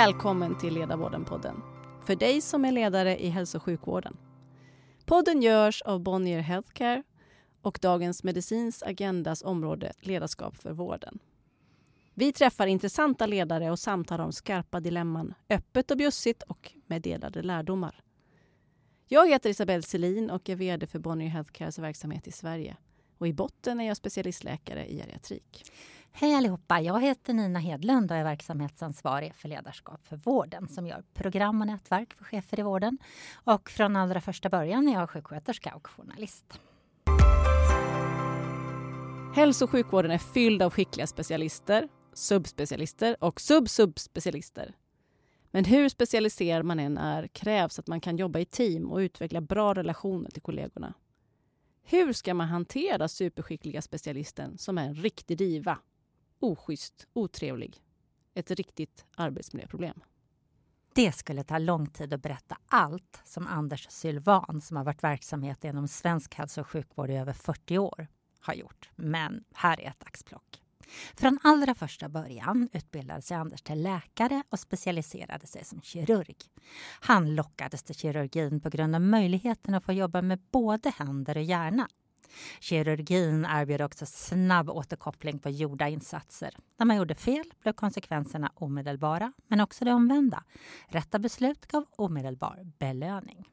Välkommen till Ledarvården-podden. För dig som är ledare i hälso och sjukvården. Podden görs av Bonnier Healthcare och Dagens Medicins Agendas område Ledarskap för vården. Vi träffar intressanta ledare och samtalar om skarpa dilemman öppet och bjussigt och med delade lärdomar. Jag heter Isabelle Selin och är VD för Bonnier Healthcares verksamhet i Sverige. Och I botten är jag specialistläkare i geriatrik. Hej allihopa! Jag heter Nina Hedlund och är verksamhetsansvarig för ledarskap för vården som gör program och nätverk för chefer i vården. Och från allra första början är jag sjuksköterska och journalist. Hälso och sjukvården är fylld av skickliga specialister, subspecialister och subsubspecialister. Men hur specialiserad man än är krävs att man kan jobba i team och utveckla bra relationer till kollegorna. Hur ska man hantera superskickliga specialisten som är en riktig diva? Oschysst, otrevlig. Ett riktigt arbetsmiljöproblem. Det skulle ta lång tid att berätta allt som Anders Sylvan, som har varit verksamhet inom svensk hälso och sjukvård i över 40 år, har gjort. Men här är ett axplock. Från allra första början utbildade sig Anders till läkare och specialiserade sig som kirurg. Han lockades till kirurgin på grund av möjligheten att få jobba med både händer och hjärna. Kirurgin erbjöd också snabb återkoppling på gjorda insatser. När man gjorde fel blev konsekvenserna omedelbara, men också det omvända. Rätta beslut gav omedelbar belöning.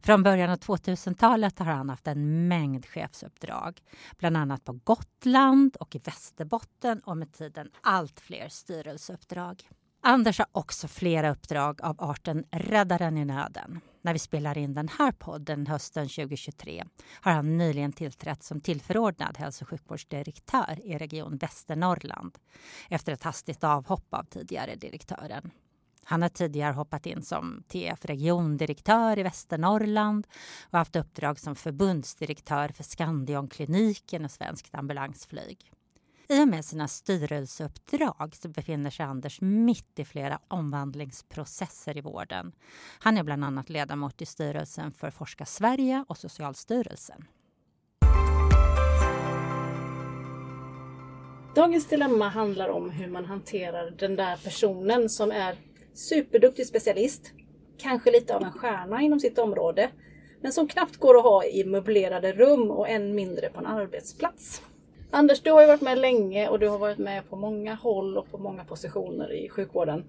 Från början av 2000-talet har han haft en mängd chefsuppdrag. Bland annat på Gotland och i Västerbotten och med tiden allt fler styrelseuppdrag. Anders har också flera uppdrag av arten Räddaren i nöden. När vi spelar in den här podden hösten 2023 har han nyligen tillträtt som tillförordnad hälso och sjukvårdsdirektör i Region Västernorrland efter ett hastigt avhopp av tidigare direktören. Han har tidigare hoppat in som TF regiondirektör i Västernorrland och haft uppdrag som förbundsdirektör för Skandionkliniken och Svenskt ambulansflyg. I och med sina styrelseuppdrag så befinner sig Anders mitt i flera omvandlingsprocesser i vården. Han är bland annat ledamot i styrelsen för Forska Sverige och Socialstyrelsen. Dagens dilemma handlar om hur man hanterar den där personen som är superduktig specialist, kanske lite av en stjärna inom sitt område, men som knappt går att ha i möblerade rum och än mindre på en arbetsplats. Anders, du har ju varit med länge och du har varit med på många håll och på många positioner i sjukvården.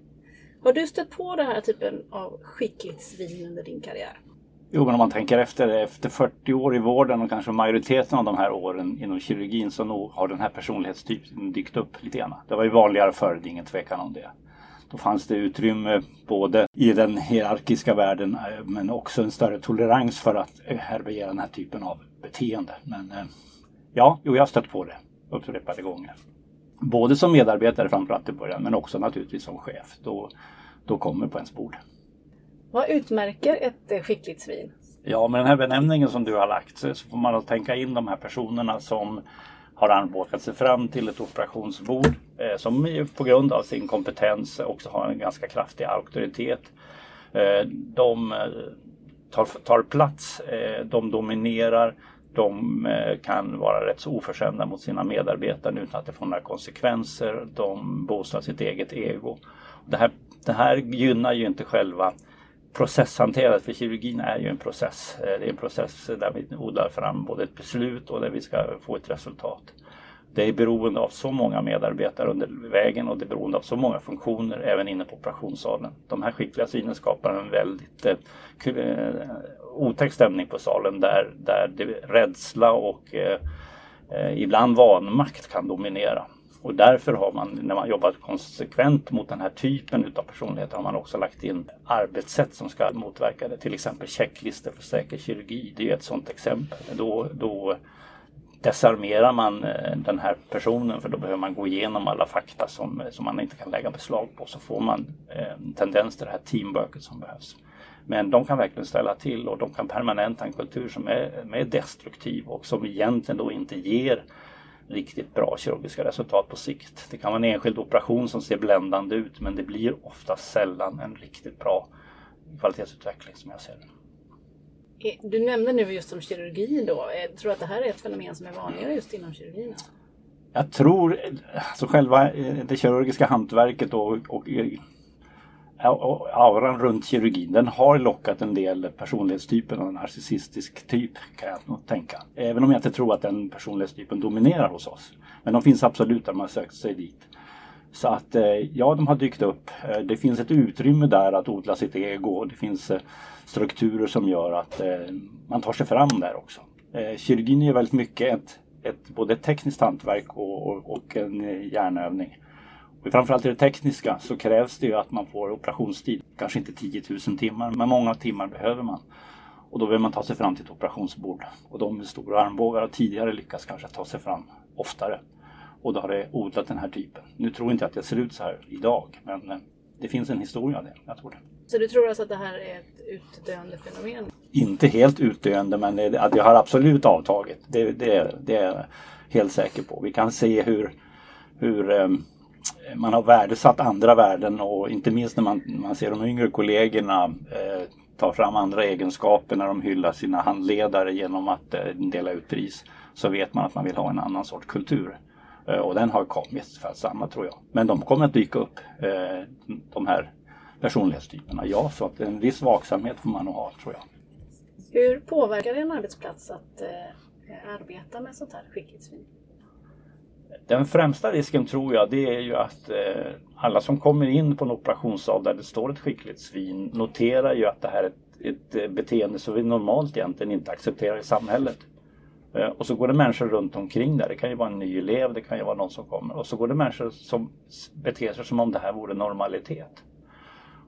Har du stött på den här typen av skickligt svin under din karriär? Jo, men om man tänker efter, efter 40 år i vården och kanske majoriteten av de här åren inom kirurgin så nog har den här personlighetstypen dykt upp lite grann. Det var ju vanligare förr, det är ingen tvekan om det. Då fanns det utrymme både i den hierarkiska världen eh, men också en större tolerans för att eh, härbärgera den här typen av beteende. Men eh, ja, jo, jag har stött på det upprepade gånger. Både som medarbetare framförallt i början men också naturligtvis som chef. Då, då kommer på ens bord. Vad utmärker ett eh, skickligt svin? Ja, med den här benämningen som du har lagt så får man tänka in de här personerna som har arbetat sig fram till ett operationsbord eh, som på grund av sin kompetens också har en ganska kraftig auktoritet. Eh, de eh, tar, tar plats, eh, de dominerar, de eh, kan vara rätt så oförskämda mot sina medarbetare utan att det får några konsekvenser. De boostar sitt eget ego. Det här, det här gynnar ju inte själva processhanterat för kirurgin är ju en process. Eh, det är en process där vi odlar fram både ett beslut och där vi ska få ett resultat. Det är beroende av så många medarbetare under vägen och det är beroende av så många funktioner även inne på operationssalen. De här skickliga synen skapar en väldigt eh, eh, otäck stämning på salen där, där det, rädsla och eh, eh, ibland vanmakt kan dominera. Och därför har man, när man jobbat konsekvent mot den här typen utav personligheter, har man också lagt in arbetssätt som ska motverka det. Till exempel checklistor för säker kirurgi, det är ett sådant exempel. Då, då desarmerar man eh, den här personen för då behöver man gå igenom alla fakta som, eh, som man inte kan lägga beslag på. Så får man eh, en tendens till det här teamworket som behövs. Men de kan verkligen ställa till och de kan permanenta en kultur som är, är destruktiv och som egentligen då inte ger riktigt bra kirurgiska resultat på sikt. Det kan vara en enskild operation som ser bländande ut men det blir ofta sällan en riktigt bra kvalitetsutveckling som jag ser det. Eh, du nämnde nu just om kirurgi då. Jag tror att det här är ett fenomen som är vanligare just inom kirurgin? Jag tror alltså själva eh, det kirurgiska hantverket och, och auran runt kirurgin den har lockat en del personlighetstyper av narcissistisk typ kan jag nog tänka. Även om jag inte tror att den personlighetstypen dominerar hos oss. Men de finns absolut där man sökt sig dit. Så att eh, ja, de har dykt upp. Eh, det finns ett utrymme där att odla sitt ego. Det finns eh, strukturer som gör att man tar sig fram där också. Kirurgin är väldigt mycket ett, ett både tekniskt hantverk och, och, och en hjärnövning. Och framförallt i det tekniska så krävs det ju att man får operationstid. Kanske inte 10 000 timmar, men många timmar behöver man. Och då behöver man ta sig fram till ett operationsbord. Och de med stora armbågar har tidigare lyckats kanske ta sig fram oftare. Och då har det odlat den här typen. Nu tror inte jag att det ser ut så här idag, men eh, det finns en historia av det. Jag tror det. Så du tror alltså att det här är ett utdöende fenomen? Inte helt utdöende, men det, det har absolut avtagit. Det, det, det är jag helt säker på. Vi kan se hur, hur um, man har värdesatt andra värden och inte minst när man, man ser de yngre kollegorna eh, ta fram andra egenskaper när de hyllar sina handledare genom att eh, dela ut pris så vet man att man vill ha en annan sorts kultur. Eh, och den har kommit för att stanna tror jag. Men de kommer att dyka upp, eh, de här personlighetstyperna. Ja, så att en viss vaksamhet får man nog ha tror jag. Hur påverkar det en arbetsplats att eh, arbeta med sånt här skicklighetsvin? Den främsta risken tror jag det är ju att eh, alla som kommer in på en operationssal där det står ett skicklighetssvin noterar ju att det här är ett, ett beteende som vi normalt egentligen inte accepterar i samhället. Eh, och så går det människor runt omkring där. Det kan ju vara en ny elev, det kan ju vara någon som kommer. Och så går det människor som beter sig som om det här vore normalitet.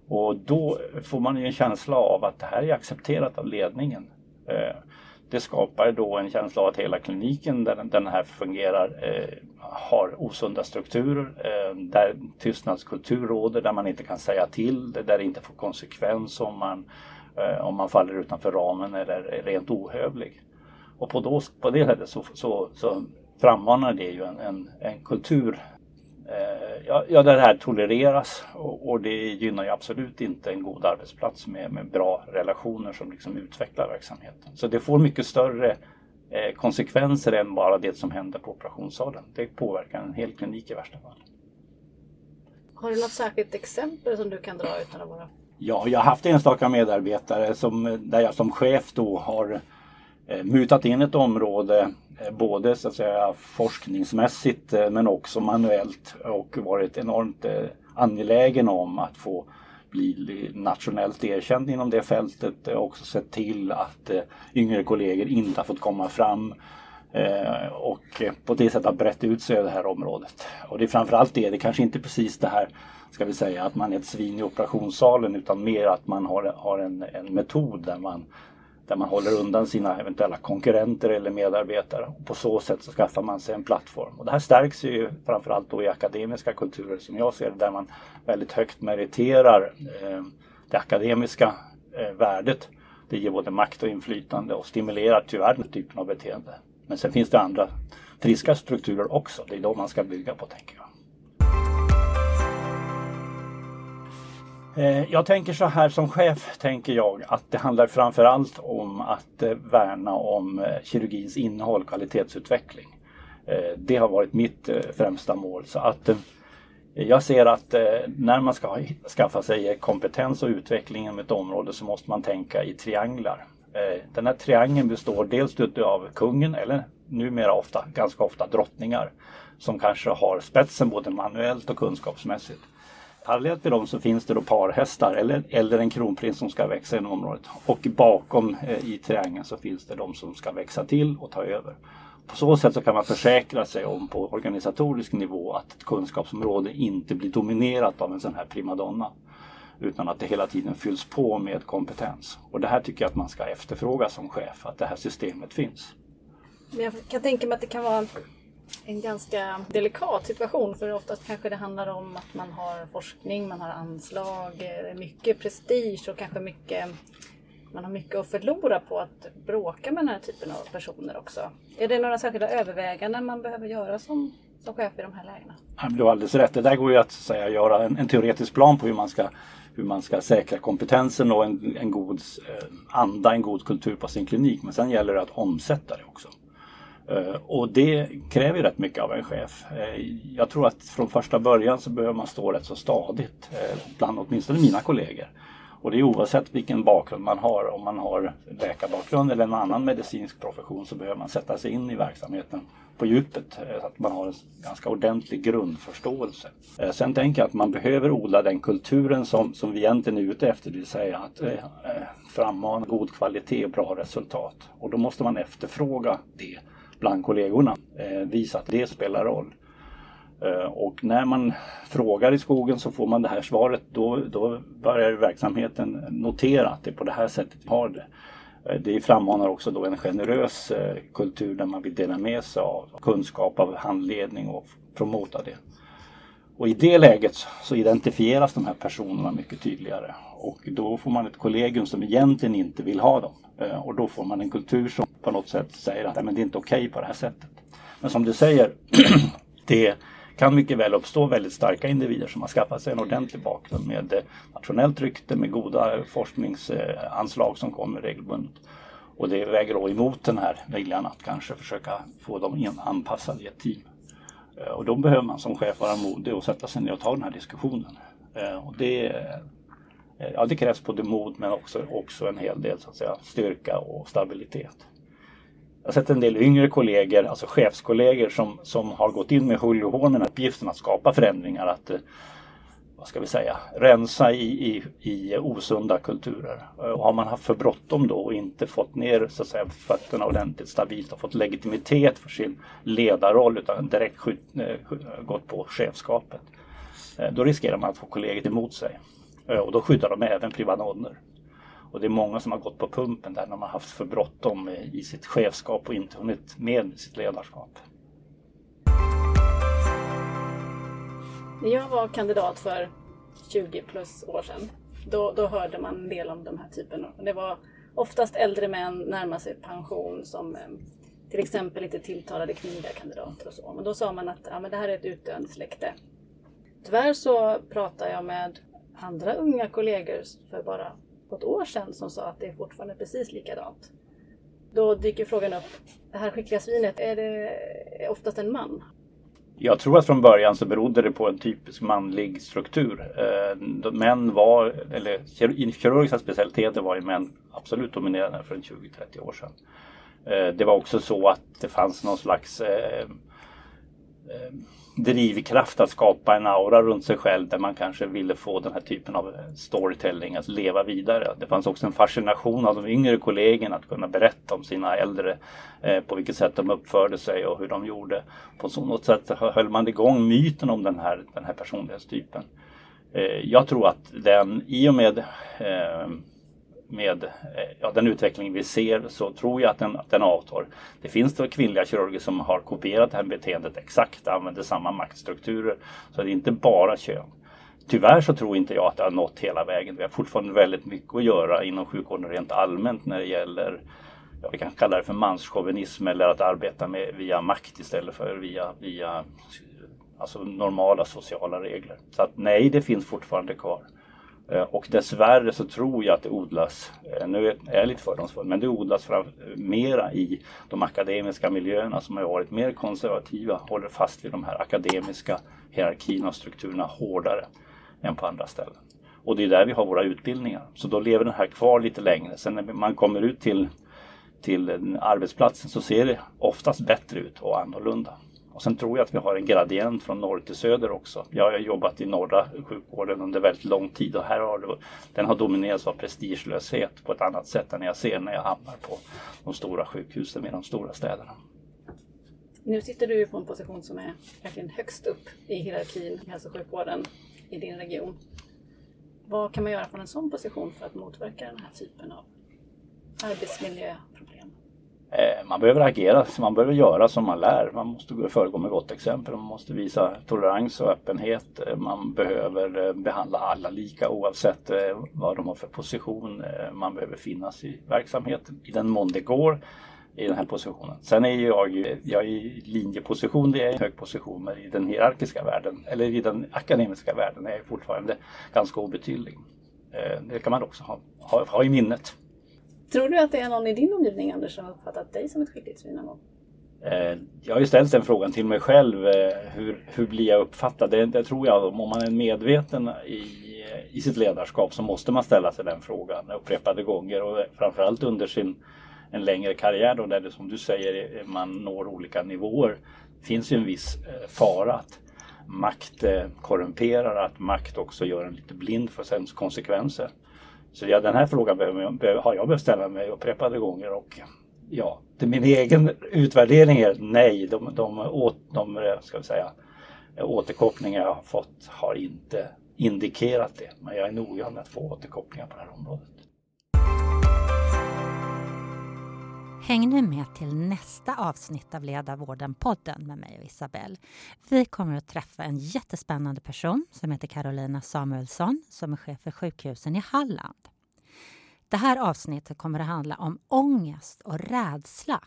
Och då får man ju en känsla av att det här är accepterat av ledningen. Eh, det skapar då en känsla av att hela kliniken där den här fungerar eh, har osunda strukturer, där tystnadskultur råder, där man inte kan säga till, där det inte får konsekvens om man, om man faller utanför ramen eller är rent ohövlig. Och på, då, på det sättet så, så, så frammanar det ju en, en, en kultur eh, ja, ja, där det här tolereras och, och, det gynnar ju absolut inte en god arbetsplats med, med bra relationer som liksom utvecklar verksamheten. Så det får mycket större eh, konsekvenser än bara det som händer på operationssalen. Det påverkar en hel klinik i värsta fall. Har du något särskilt exempel som du kan dra utan att vara Ja, jag har haft enstaka medarbetare som, där jag som chef då har Eh, mutat in ett område eh, både så att säga forskningsmässigt eh, men också manuellt och varit enormt eh, angelägen om att få bli nationellt erkänd inom det fältet eh, och också sett till att yngre kollegor inte har fått komma fram och på det sättet har brett ut sig över det här området. Och det är framförallt det, det kanske inte precis det här ska vi säga att man är ett svin i operationssalen utan mer att man har, har en, en metod där man där man håller undan sina eventuella konkurrenter eller medarbetare. Och på så sätt så skaffar man sig en plattform. Och det här stärks ju framförallt då i akademiska kulturer som jag ser det, där man väldigt högt meriterar eh, det akademiska eh, värdet. Det ger både makt och inflytande och stimulerar tyvärr den typen av beteende. Men sen finns det andra friska strukturer också. Det är de man ska bygga på tänker jag. Eh, jag tänker så här som chef tänker jag att det handlar framförallt om att eh, värna om eh, kirurgins innehåll, kvalitetsutveckling. Det har varit mitt främsta mål. Så att jag ser att när man ska skaffa sig kompetens och utveckling inom ett område så måste man tänka i trianglar. Den här triangeln består dels av kungen eller numera ofta, ganska ofta drottningar som kanske har spetsen både manuellt och kunskapsmässigt. Parallellt med dem så finns det då parhästar eller, eller en kronprins som ska växa inom området. Och bakom eh, i triangeln så finns det de som ska växa till och ta över. På så sätt så kan man försäkra sig om på organisatorisk nivå att ett kunskapsområde inte blir dominerat av en sån här primadonna. Utan att det hela tiden fylls på med kompetens. Och det här tycker jag att man ska efterfråga som chef, att det här systemet finns. Men jag kan tänka mig att det kan vara en ganska delikat situation för oftast kanske det handlar om att man har forskning, man har anslag, eh, mycket prestige och kanske mycket man har mycket att förlora på att bråka med den här typen av personer också. Är det några särskilda överväganden man behöver göra som, som chef i de här lägena? du har alldeles rätt. Det där går ju att säga, göra en, en teoretisk plan på hur man ska hur man ska säkra kompetensen och en, en god eh, anda, en god kultur på sin klinik. Men sen gäller det att omsätta det också. Eh, och det kräver ju rätt mycket av en chef. Eh, jag tror att från första början så behöver man stå rätt så stadigt eh, bland åtminstone mina kollegor. Och det är oavsett vilken bakgrund man har. Om man har läkarbakgrund eller en annan medicinsk profession så behöver man sätta sig in i verksamheten på djupet så att man har en ganska ordentlig grundförståelse. Sen tänker jag att man behöver odla den kulturen som, som vi egentligen är ute efter, det vill säga att eh, frammana god kvalitet och bra resultat. Och då måste man efterfråga det bland kollegorna. Eh, visa att det spelar roll. Eh, och när man frågar i skogen så får man det här svaret. Då, då börjar verksamheten notera att det är på det här sättet vi har det. Eh, det frammanar också då en generös eh, kultur där man vill dela med sig av kunskap, av handledning och promota det. Och i det läget så identifieras de här personerna mycket tydligare och då får man ett kollegium som egentligen inte vill ha dem. Eh, och då får man en kultur som på något sätt säger att men det är inte okej okay på det här sättet. Men som du säger, det kan mycket väl uppstå väldigt starka individer som har skaffat sig en ordentlig bakgrund med eh, nationellt rykte, med goda forskningsanslag som kommer regelbundet. Och det väger då emot den här viljan att kanske försöka få dem anpassade i ett team. Eh, och då behöver man som chef vara modig och sätta sig ner och ta den här diskussionen. Och det Eh, ja, det krävs både mod men också, också en hel del så att säga, styrka och stabilitet. Jag har sett en del yngre kollegor, alltså chefskollegor som, som har gått in med hull och hår med uppgiften att skapa förändringar. Att, eh, vad ska vi säga, rensa i, i, i osunda kulturer. Eh, och har man haft för bråttom då och inte fått ner så att säga, fötterna ordentligt stabilt och fått legitimitet för sin ledarroll utan direkt skjut, gått på chefskapet. Då riskerar man att få kollegor emot sig. Eh, och då skyddar de även privanoner. Och det är många som har gått på pumpen där när de har haft för bråttom i sitt chefskap och inte hunnit med sitt ledarskap. När jag var kandidat för 20 plus år sedan, då, då hörde man en del om de här typerna. Det var oftast äldre män närmar sig pension som eh, till exempel inte tilltalade kvinnliga kandidater och så. Men då sa man att ja, men det här är ett utdöende släkte. Tyvärr så pratar jag med andra unga kollegor för bara ett år sedan som sa att det är fortfarande precis likadant. Då dyker frågan upp, det här skickliga svinet, är det oftast en man? Jag tror att från början så berodde det på en typisk manlig struktur. Eh, män var, eller kirurgiska specialiteter var ju män absolut dominerande för en 20-30 år sedan. Eh, det var också så att det fanns någon slags eh, Eh, drivkraft att skapa en aura runt sig själv där man kanske ville få den här typen av eh, storytelling att leva vidare. Det fanns också en fascination av de yngre kollegorna att kunna berätta om sina äldre, eh, på vilket sätt de uppförde sig och hur de gjorde. På så något sätt höll man igång myten om den här, den här personlighetstypen. Jag tror att den i och med med eh, ja, den utveckling vi ser så tror jag att den, att den avtar. Det finns då kvinnliga kirurger som har kopierat det här beteendet exakt, använder samma maktstrukturer. Så det är inte bara kön. Tyvärr så tror inte jag att det har nått hela vägen. Vi har fortfarande väldigt mycket att göra inom sjukvården rent allmänt när det gäller ja, vi kan kalla det för manschauvinism eller att arbeta med, via makt istället för via, via alltså normala sociala regler. Så att nej, det finns fortfarande kvar. Eh, och dessvärre så tror jag att det odlas, eh, nu är jag lite fördomsfull, men det odlas fram, mera i de akademiska miljöerna som har varit mer konservativa, håller fast vid de här akademiska hierarkierna och strukturerna hårdare än på andra ställen. Och det är där vi har våra utbildningar. Så då lever den här kvar lite längre. Sen när man kommer ut till, till arbetsplatsen så ser det oftast bättre ut och annorlunda. Och sen tror jag att vi har en gradient från norr till söder också. Jag har jobbat i norra sjukvården under väldigt lång tid och här har det, den har dominerats av prestigelöshet på ett annat sätt än jag ser när jag hamnar på de stora sjukhusen i de stora städerna. Nu sitter du på en position som är verkligen högst upp i hierarkin i hälso och sjukvården i din region. Vad kan man göra från en sån position för att motverka den här typen av arbetsmiljöproblem? Eh, man behöver agera, man behöver göra som man lär. Man måste föregå med gott exempel. Man måste visa tolerans och öppenhet. Eh, man behöver eh, behandla alla lika oavsett vad de har för position. Man behöver finnas i verksamheten i den mån det går i den här positionen. Sen är jag, jag i linjeposition, det är en hög position, men i den hierarkiska världen eller i den akademiska världen är jag fortfarande ganska obetydlig. Det kan man också ha, ha, ha i minnet. Tror du att det är någon i din omgivning Anders som har uppfattat dig som ett skickligt svin någon gång? Eh, jag har ju ställt den frågan till mig själv. Eh, hur, hur blir jag uppfattad? Det, det tror jag, om man är medveten i, i sitt ledarskap så måste man ställa sig den frågan upprepade gånger och framförallt under sin en längre karriär då där det som du säger eh, man når olika nivåer. Det finns ju en viss fara att makt korrumperar, att makt också gör en lite blind för sens konsekvenser. Så ja, den här frågan har jag behövt ställa mig upprepade gånger och ja, det min egen utvärdering är nej. De, de, de, de ska vi säga, återkopplingar jag har fått har inte indikerat det. Men jag är noggrann med att få återkopplingar på det här området. Häng nu med till nästa avsnitt av leda vården podden med mig och Isabelle. Vi kommer att träffa en jättespännande person som heter Carolina Samuelsson som är chef för sjukhusen i Halland. Det här avsnittet kommer att handla om ångest och rädsla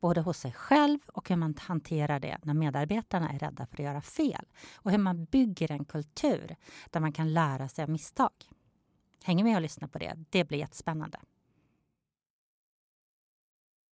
både hos sig själv och hur man hanterar det när medarbetarna är rädda för att göra fel och hur man bygger en kultur där man kan lära sig av misstag. Häng med och lyssna på det. Det blir jättespännande.